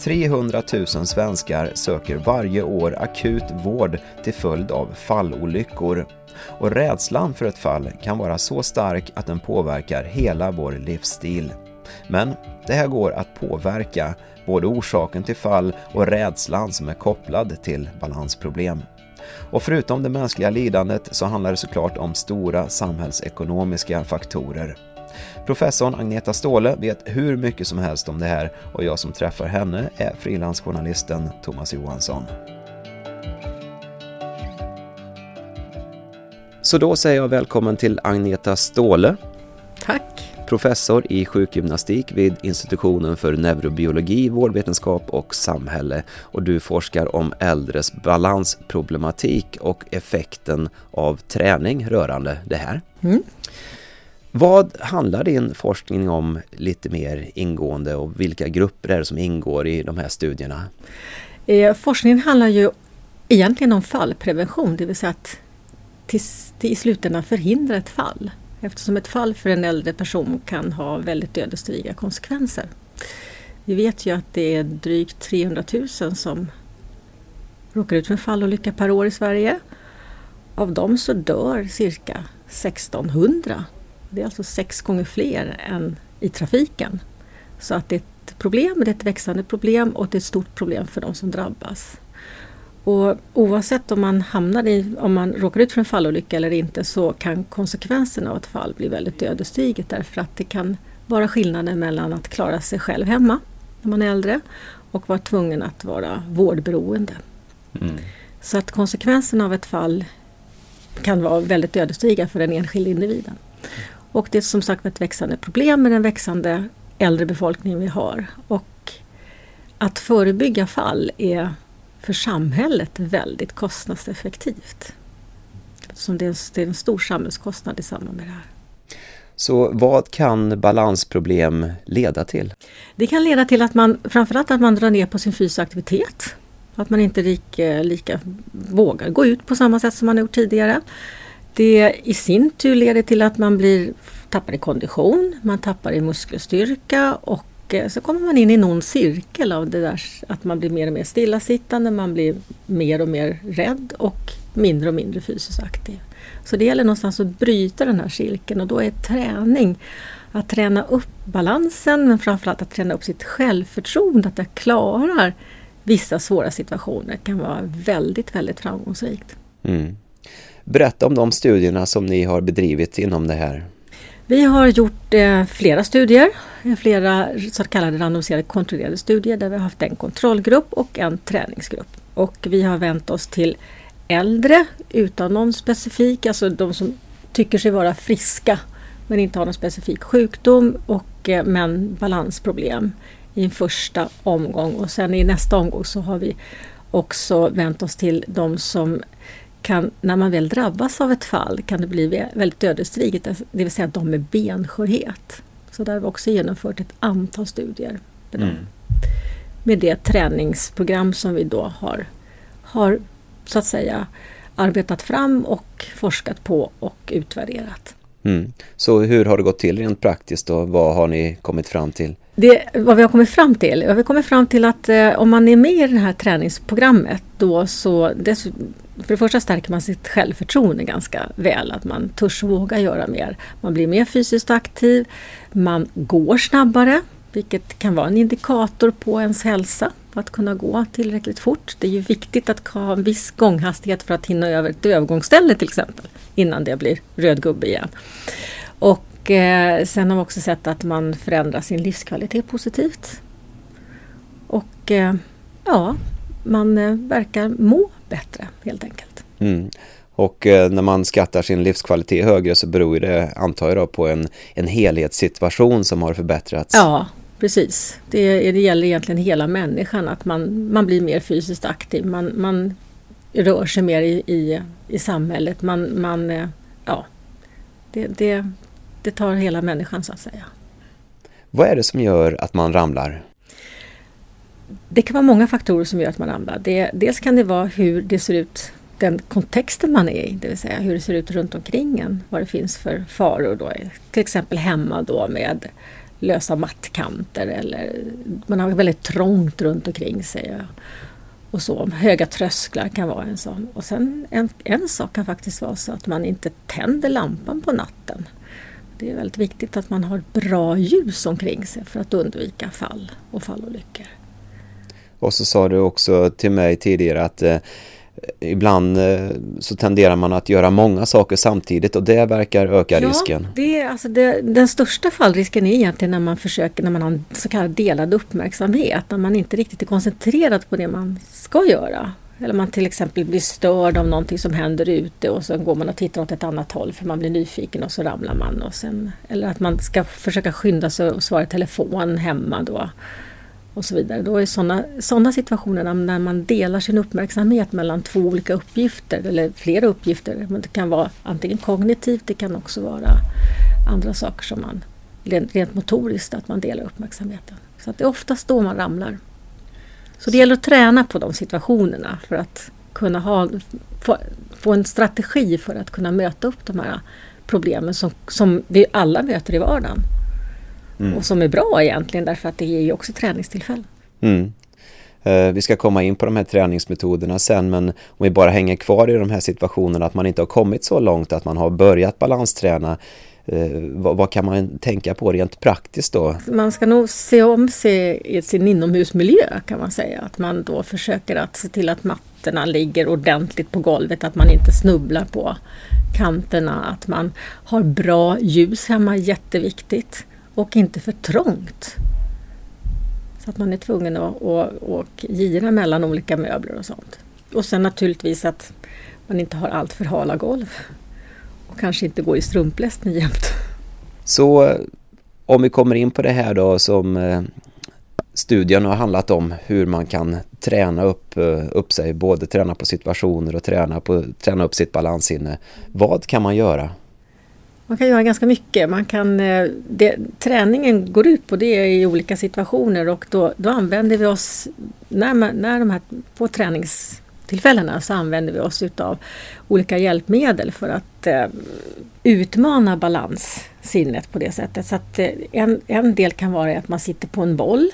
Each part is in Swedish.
300 000 svenskar söker varje år akut vård till följd av fallolyckor. Och rädslan för ett fall kan vara så stark att den påverkar hela vår livsstil. Men det här går att påverka, både orsaken till fall och rädslan som är kopplad till balansproblem. Och förutom det mänskliga lidandet så handlar det såklart om stora samhällsekonomiska faktorer. Professorn Agneta Ståhle vet hur mycket som helst om det här och jag som träffar henne är frilansjournalisten Thomas Johansson. Så då säger jag välkommen till Agneta Ståhle. Tack. Professor i sjukgymnastik vid institutionen för neurobiologi, vårdvetenskap och samhälle. Och du forskar om äldres balansproblematik och effekten av träning rörande det här. Mm. Vad handlar din forskning om lite mer ingående och vilka grupper är det som ingår i de här studierna? Eh, forskningen handlar ju egentligen om fallprevention, det vill säga att till, till i slutändan förhindra ett fall. Eftersom ett fall för en äldre person kan ha väldigt ödesdigra konsekvenser. Vi vet ju att det är drygt 300 000 som råkar ut för en fallolycka per år i Sverige. Av dem så dör cirka 1600 det är alltså sex gånger fler än i trafiken. Så att det är ett problem, det är ett växande problem och det är ett stort problem för de som drabbas. Och oavsett om man hamnar i, om man råkar ut för en fallolycka eller inte så kan konsekvenserna av ett fall bli väldigt ödesdigert därför att det kan vara skillnaden mellan att klara sig själv hemma när man är äldre och vara tvungen att vara vårdberoende. Mm. Så att konsekvenserna av ett fall kan vara väldigt ödesdigra för den enskilde individen. Och det är som sagt ett växande problem med den växande äldre befolkningen vi har. Och att förebygga fall är för samhället väldigt kostnadseffektivt. Som det är en stor samhällskostnad i samband med det här. Så vad kan balansproblem leda till? Det kan leda till att man framförallt att man drar ner på sin fysiska aktivitet. Att man inte lika, lika vågar gå ut på samma sätt som man gjort tidigare. Det i sin tur leder till att man blir, tappar i kondition, man tappar i muskelstyrka och eh, så kommer man in i någon cirkel av det där att man blir mer och mer stillasittande, man blir mer och mer rädd och mindre och mindre fysiskt aktiv. Så det gäller någonstans att bryta den här cirkeln och då är träning att träna upp balansen men framförallt att träna upp sitt självförtroende, att jag klarar vissa svåra situationer kan vara väldigt, väldigt framgångsrikt. Mm. Berätta om de studierna som ni har bedrivit inom det här. Vi har gjort eh, flera studier, flera så kallade randomiserade kontrollerade studier där vi har haft en kontrollgrupp och en träningsgrupp. Och vi har vänt oss till äldre utan någon specifik, alltså de som tycker sig vara friska men inte har någon specifik sjukdom och eh, men balansproblem i en första omgång och sen i nästa omgång så har vi också vänt oss till de som kan, när man väl drabbas av ett fall kan det bli väldigt ödesdigert, det vill säga de med benskörhet. Så där har vi också genomfört ett antal studier med, mm. med det träningsprogram som vi då har, har så att säga arbetat fram och forskat på och utvärderat. Mm. Så hur har det gått till rent praktiskt och vad har ni kommit fram till? Det, vad vi har kommit fram till? Vi har kommit fram till att eh, om man är med i det här träningsprogrammet då så dess, för det första stärker man sitt självförtroende ganska väl, att man törs våga göra mer. Man blir mer fysiskt aktiv, man går snabbare, vilket kan vara en indikator på ens hälsa, att kunna gå tillräckligt fort. Det är ju viktigt att ha en viss gånghastighet för att hinna över ett övergångsställe till exempel, innan det blir röd gubbe igen. Och eh, sen har vi också sett att man förändrar sin livskvalitet positivt. Och eh, ja, man eh, verkar må bättre helt enkelt. Mm. Och eh, när man skattar sin livskvalitet högre så beror det, antar jag, då, på en, en helhetssituation som har förbättrats. Ja, precis. Det, det gäller egentligen hela människan, att man, man blir mer fysiskt aktiv. Man, man rör sig mer i, i, i samhället. Man, man, eh, ja, det, det, det tar hela människan så att säga. Vad är det som gör att man ramlar? Det kan vara många faktorer som gör att man ramlar. Det, dels kan det vara hur det ser ut, den kontexten man är i, det vill säga hur det ser ut runt omkring en. Vad det finns för faror då, till exempel hemma då med lösa mattkanter eller man har väldigt trångt runt omkring sig. Och så. Höga trösklar kan vara en sån. Och sen en, en sak kan faktiskt vara så att man inte tänder lampan på natten. Det är väldigt viktigt att man har bra ljus omkring sig för att undvika fall och fallolyckor. Och så sa du också till mig tidigare att eh, ibland eh, så tenderar man att göra många saker samtidigt och det verkar öka ja, risken. Det är, alltså det, den största fallrisken är egentligen när man försöker, när man har en så kallad delad uppmärksamhet, när man inte riktigt är koncentrerad på det man ska göra. Eller man till exempel blir störd av någonting som händer ute och så går man och tittar åt ett annat håll för man blir nyfiken och så ramlar man. Och sen, eller att man ska försöka skynda sig och svara i telefon hemma då och så vidare. Då är sådana såna situationer när man delar sin uppmärksamhet mellan två olika uppgifter eller flera uppgifter. Men det kan vara antingen kognitivt, det kan också vara andra saker som man rent, rent motoriskt, att man delar uppmärksamheten. Så att det är oftast då man ramlar. Så det gäller att träna på de situationerna för att kunna ha, få, få en strategi för att kunna möta upp de här problemen som, som vi alla möter i vardagen. Mm. Och som är bra egentligen därför att det ger ju också träningstillfällen. Mm. Eh, vi ska komma in på de här träningsmetoderna sen men om vi bara hänger kvar i de här situationerna att man inte har kommit så långt att man har börjat balansträna eh, vad, vad, kan man tänka på rent praktiskt då? Man ska nog se om sig i sin inomhusmiljö kan man säga. Att man då försöker att se till att mattorna ligger ordentligt på golvet, att man inte snubblar på kanterna, att man har bra ljus hemma, jätteviktigt och inte för trångt. Så att man är tvungen att och, och gira mellan olika möbler och sånt. Och sen naturligtvis att man inte har allt för hala golv. Och kanske inte går i strumplästen jämt. Så eh, om vi kommer in på det här då som eh, studien har handlat om hur man kan träna upp, eh, upp sig, både träna på situationer och träna, på, träna upp sitt balanssinne. Vad kan man göra? Man kan göra ganska mycket. Man kan, eh, det, träningen går ut på det i olika situationer och då, då använder vi oss, när, man, när de här, på träningstillfällena så använder vi oss utav olika hjälpmedel för att eh, utmana balanssinnet på det sättet. Så att, eh, en, en del kan vara att man sitter på en boll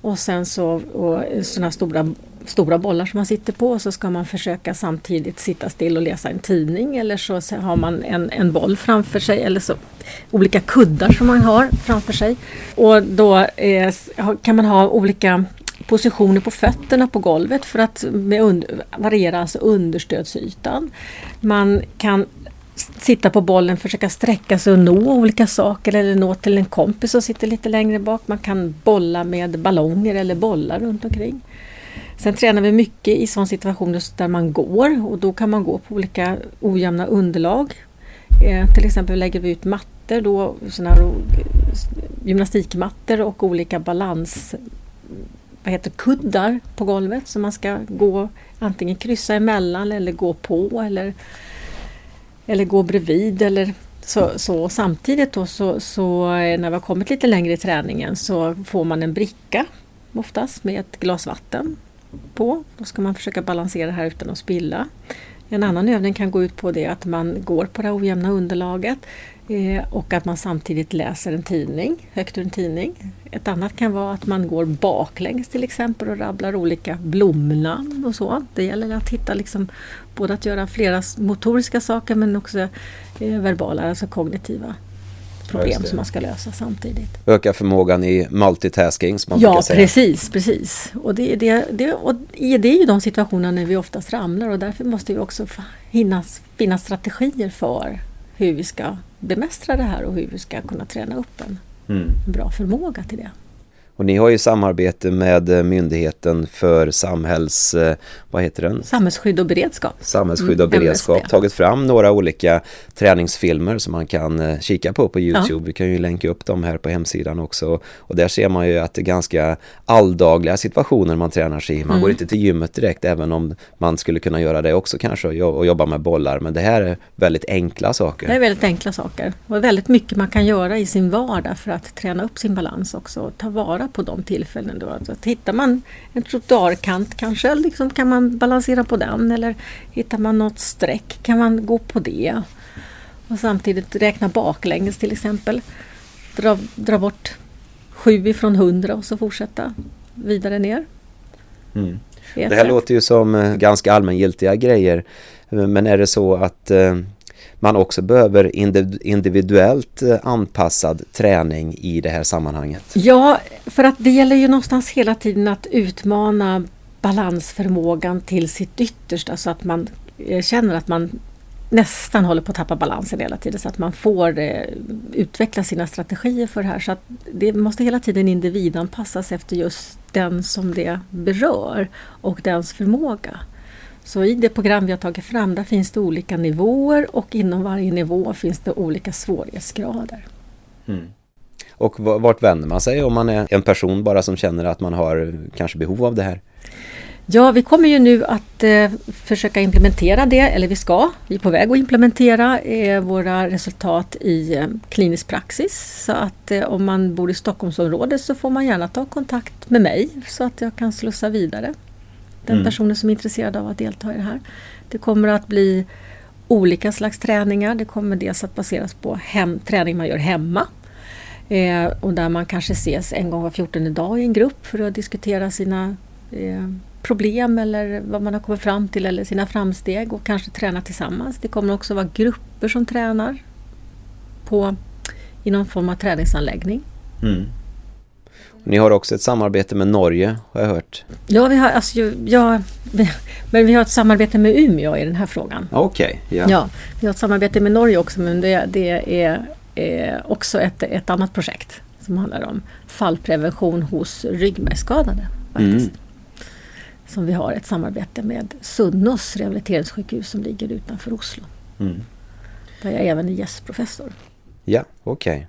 och sen så och sådana stora stora bollar som man sitter på och så ska man försöka samtidigt sitta still och läsa en tidning eller så har man en, en boll framför sig eller så olika kuddar som man har framför sig. Och då eh, kan man ha olika positioner på fötterna på golvet för att med variera alltså understödsytan. Man kan sitta på bollen, försöka sträcka sig och nå olika saker eller nå till en kompis som sitter lite längre bak. Man kan bolla med ballonger eller bollar runt omkring. Sen tränar vi mycket i sådana situationer där man går och då kan man gå på olika ojämna underlag. Eh, till exempel lägger vi ut mattor, då, såna här eh, gymnastikmattor och olika balans vad heter kuddar på golvet som man ska gå antingen kryssa emellan eller gå på eller, eller gå bredvid. Eller så, så samtidigt då så, så eh, när vi har kommit lite längre i träningen så får man en bricka oftast med ett glas vatten på. Då ska man försöka balansera det här utan att spilla. En annan övning kan gå ut på det att man går på det ojämna underlaget eh, och att man samtidigt läser en tidning, högt ur en tidning. Ett annat kan vara att man går baklänges till exempel och rabblar olika blomnamn och så. Det gäller att hitta liksom, både att göra flera motoriska saker men också eh, verbala, alltså kognitiva problem som man ska lösa samtidigt. Öka förmågan i multitasking som man ja, precis, precis. Och det, det, det, och det är ju de situationerna när vi oftast ramlar och därför måste vi också hinna finna strategier för hur vi ska bemästra det här och hur vi ska kunna träna upp en, mm. en bra förmåga till det. Och ni har ju samarbete med eh, Myndigheten för samhälls... Eh, vad heter den? Samhällsskydd och beredskap. Samhällsskydd och mm, beredskap. MSB. Tagit fram några olika träningsfilmer som man kan eh, kika på på Youtube. Ja. Vi kan ju länka upp dem här på hemsidan också. Och där ser man ju att det är ganska alldagliga situationer man tränar sig i. Man mm. går inte till gymmet direkt även om man skulle kunna göra det också kanske och jobba med bollar. Men det här är väldigt enkla saker. Det är väldigt enkla saker. Och väldigt mycket man kan göra i sin vardag för att träna upp sin balans också. Och ta vara på de tillfällen. Då. Alltså, hittar man en trottoarkant kanske liksom kan man balansera på den eller hittar man något streck kan man gå på det. Och samtidigt räkna baklänges till exempel. Dra, dra bort sju ifrån hundra och så fortsätta vidare ner. Mm. Det här sätt. låter ju som eh, ganska allmängiltiga grejer. Men är det så att eh, man också behöver individuellt eh, anpassad träning i det här sammanhanget? Ja, för att det gäller ju någonstans hela tiden att utmana balansförmågan till sitt yttersta så att man eh, känner att man nästan håller på att tappa balansen hela tiden så att man får eh, utveckla sina strategier för det här. Så att det måste hela tiden individanpassas efter just den som det berör och dens förmåga. Så i det program vi har tagit fram där finns det olika nivåer och inom varje nivå finns det olika svårighetsgrader. Mm. Och vart vänder man sig om man är en person bara som känner att man har kanske behov av det här? Ja, vi kommer ju nu att eh, försöka implementera det, eller vi ska, vi är på väg att implementera eh, våra resultat i eh, klinisk praxis. Så att eh, om man bor i Stockholmsområdet så får man gärna ta kontakt med mig så att jag kan slussa vidare den mm. personen som är intresserad av att delta i det här. Det kommer att bli olika slags träningar. Det kommer dels att baseras på hem, träning man gör hemma eh, och där man kanske ses en gång var 14 dag i en grupp för att diskutera sina eh, problem eller vad man har kommit fram till eller sina framsteg och kanske träna tillsammans. Det kommer också vara grupper som tränar på, i någon form av träningsanläggning. Mm. Ni har också ett samarbete med Norge har jag hört. Ja, vi har, alltså, ja, vi, men vi har ett samarbete med Umeå i den här frågan. Okej, okay, yeah. ja. Vi har ett samarbete med Norge också men det, det är eh, också ett, ett annat projekt som handlar om fallprevention hos ryggmärgsskadade. Faktiskt. Mm som vi har ett samarbete med Sunnås rehabiliteringssjukhus som ligger utanför Oslo. Mm. Där jag även är gästprofessor. Ja, okej. Okay.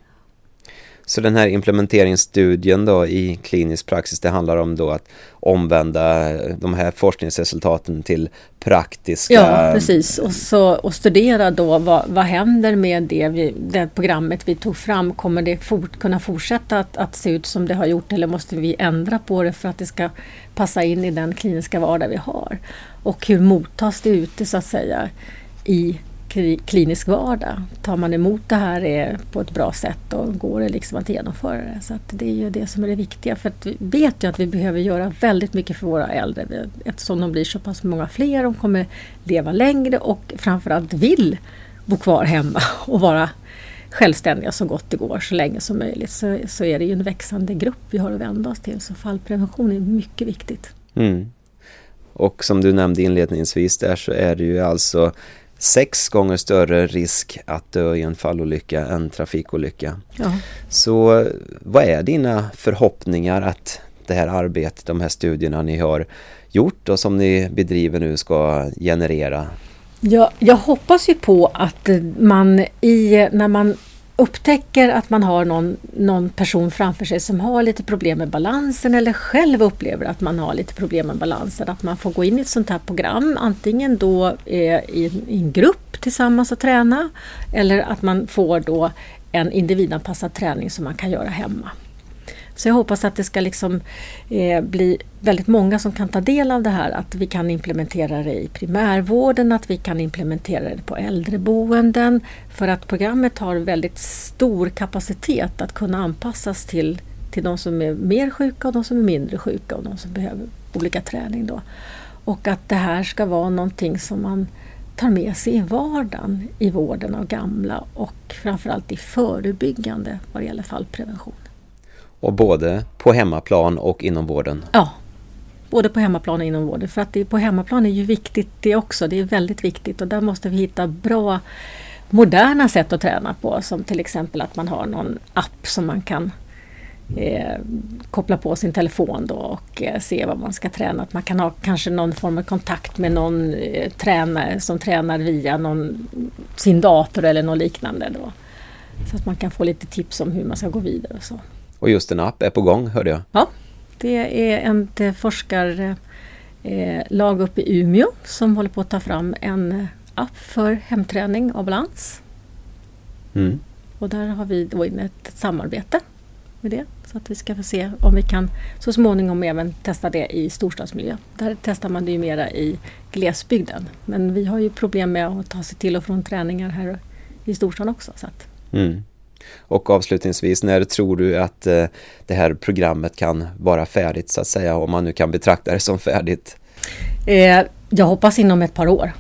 Så den här implementeringsstudien då i klinisk praxis det handlar om då att omvända de här forskningsresultaten till praktiska... Ja precis och, så, och studera då vad, vad händer med det, vi, det programmet vi tog fram. Kommer det fort, kunna fortsätta att, att se ut som det har gjort eller måste vi ändra på det för att det ska passa in i den kliniska vardag vi har? Och hur mottas det ute så att säga i klinisk vardag. Tar man emot det här eh, på ett bra sätt och går det liksom att genomföra det. Så det är ju det som är det viktiga. För att vi vet ju att vi behöver göra väldigt mycket för våra äldre eftersom de blir så pass många fler. De kommer leva längre och framförallt vill bo kvar hemma och vara självständiga så gott det går så länge som möjligt. Så, så är det ju en växande grupp vi har att vända oss till. Så fallprevention är mycket viktigt. Mm. Och som du nämnde inledningsvis där så är det ju alltså sex gånger större risk att dö i en fallolycka än trafikolycka. Ja. Så vad är dina förhoppningar att det här arbetet, de här studierna ni har gjort och som ni bedriver nu ska generera? Ja, jag hoppas ju på att man i, när man upptäcker att man har någon, någon person framför sig som har lite problem med balansen eller själv upplever att man har lite problem med balansen, att man får gå in i ett sånt här program, antingen då eh, i, i en grupp tillsammans och träna eller att man får då en individanpassad träning som man kan göra hemma. Så jag hoppas att det ska liksom, eh, bli väldigt många som kan ta del av det här. Att vi kan implementera det i primärvården, att vi kan implementera det på äldreboenden. För att programmet har väldigt stor kapacitet att kunna anpassas till, till de som är mer sjuka och de som är mindre sjuka och de som behöver olika träning. Då. Och att det här ska vara någonting som man tar med sig i vardagen i vården av gamla och framförallt i förebyggande vad det gäller fallprevention. Och både på hemmaplan och inom vården? Ja, både på hemmaplan och inom vården. För att det på hemmaplan är ju viktigt det också. Det är väldigt viktigt och där måste vi hitta bra moderna sätt att träna på. Som till exempel att man har någon app som man kan eh, koppla på sin telefon då och eh, se vad man ska träna. Att man kan ha kanske någon form av kontakt med någon eh, tränare som tränar via någon, sin dator eller något liknande. Då. Så att man kan få lite tips om hur man ska gå vidare och så. Och just en app är på gång hörde jag. Ja, det är ett forskarlag eh, uppe i Umeå som håller på att ta fram en app för hemträning av balans. Mm. Och där har vi då in ett samarbete med det. Så att vi ska få se om vi kan så småningom även testa det i storstadsmiljö. Där testar man det ju mera i glesbygden. Men vi har ju problem med att ta sig till och från träningar här i storstan också. Så. Mm. Och avslutningsvis, när tror du att eh, det här programmet kan vara färdigt så att säga, om man nu kan betrakta det som färdigt? Eh, jag hoppas inom ett par år.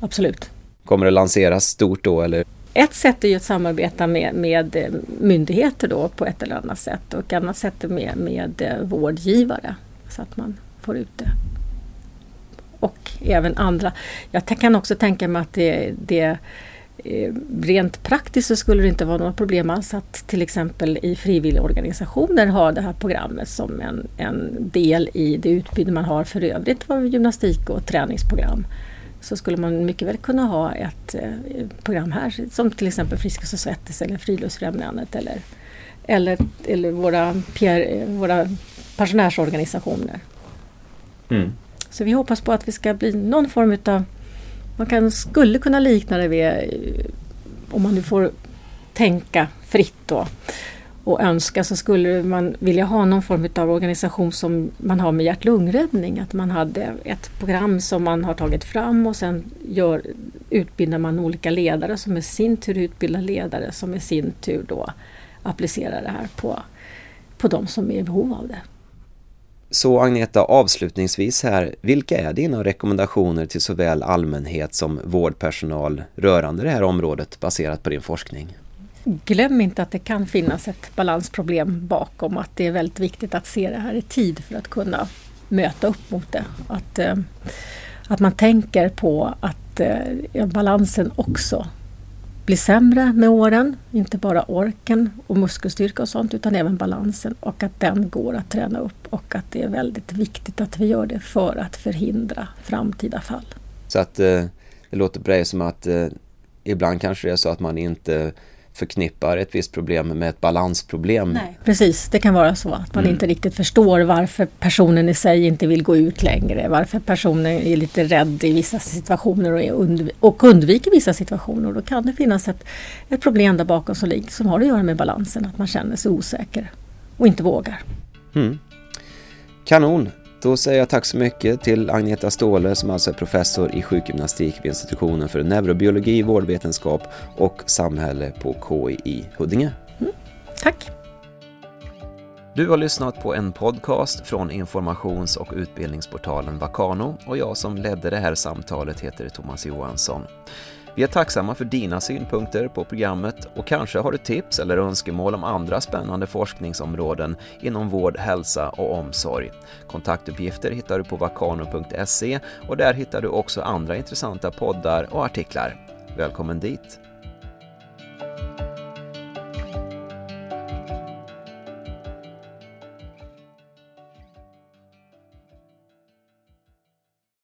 Absolut. Kommer det lanseras stort då eller? Ett sätt är ju att samarbeta med, med eh, myndigheter då på ett eller annat sätt och annat sätt är med, med vårdgivare så att man får ut det. Och även andra. Jag kan också tänka mig att det, det rent praktiskt så skulle det inte vara några problem alls att till exempel i frivilligorganisationer ha det här programmet som en, en del i det utbud man har för övrigt av gymnastik och träningsprogram så skulle man mycket väl kunna ha ett eh, program här som till exempel Friskis och Svettis eller Friluftsfrämjandet eller, eller, eller våra, PR, våra pensionärsorganisationer. Mm. Så vi hoppas på att vi ska bli någon form utav, man kan, skulle kunna likna det vid, om man nu får tänka fritt då, och önska så skulle man vilja ha någon form av organisation som man har med hjärt-lungräddning. Att man hade ett program som man har tagit fram och sen gör, utbildar man olika ledare som i sin tur utbildar ledare som i sin tur då applicerar det här på, på de som är i behov av det. Så Agneta, avslutningsvis här, vilka är dina rekommendationer till såväl allmänhet som vårdpersonal rörande det här området baserat på din forskning? glöm inte att det kan finnas ett balansproblem bakom. Att det är väldigt viktigt att se det här i tid för att kunna möta upp mot det. Att, eh, att man tänker på att eh, balansen också blir sämre med åren. Inte bara orken och muskelstyrka och sånt utan även balansen och att den går att träna upp och att det är väldigt viktigt att vi gör det för att förhindra framtida fall. Så att eh, det låter på dig som att eh, ibland kanske det är så att man inte förknippar ett visst problem med ett balansproblem. Nej. Precis, det kan vara så att man mm. inte riktigt förstår varför personen i sig inte vill gå ut längre. Varför personen är lite rädd i vissa situationer och, undv och undviker vissa situationer. Då kan det finnas ett, ett problem där bakom som, som har att göra med balansen, att man känner sig osäker och inte vågar. Mm. Kanon! Då säger jag tack så mycket till Agneta Ståhle som alltså är professor i sjukgymnastik vid institutionen för neurobiologi, vårdvetenskap och samhälle på KI i Huddinge. Mm, tack! Du har lyssnat på en podcast från informations och utbildningsportalen Vakano och jag som ledde det här samtalet heter Thomas Johansson. Vi är tacksamma för dina synpunkter på programmet och kanske har du tips eller önskemål om andra spännande forskningsområden inom vård, hälsa och omsorg. Kontaktuppgifter hittar du på vakano.se och där hittar du också andra intressanta poddar och artiklar. Välkommen dit!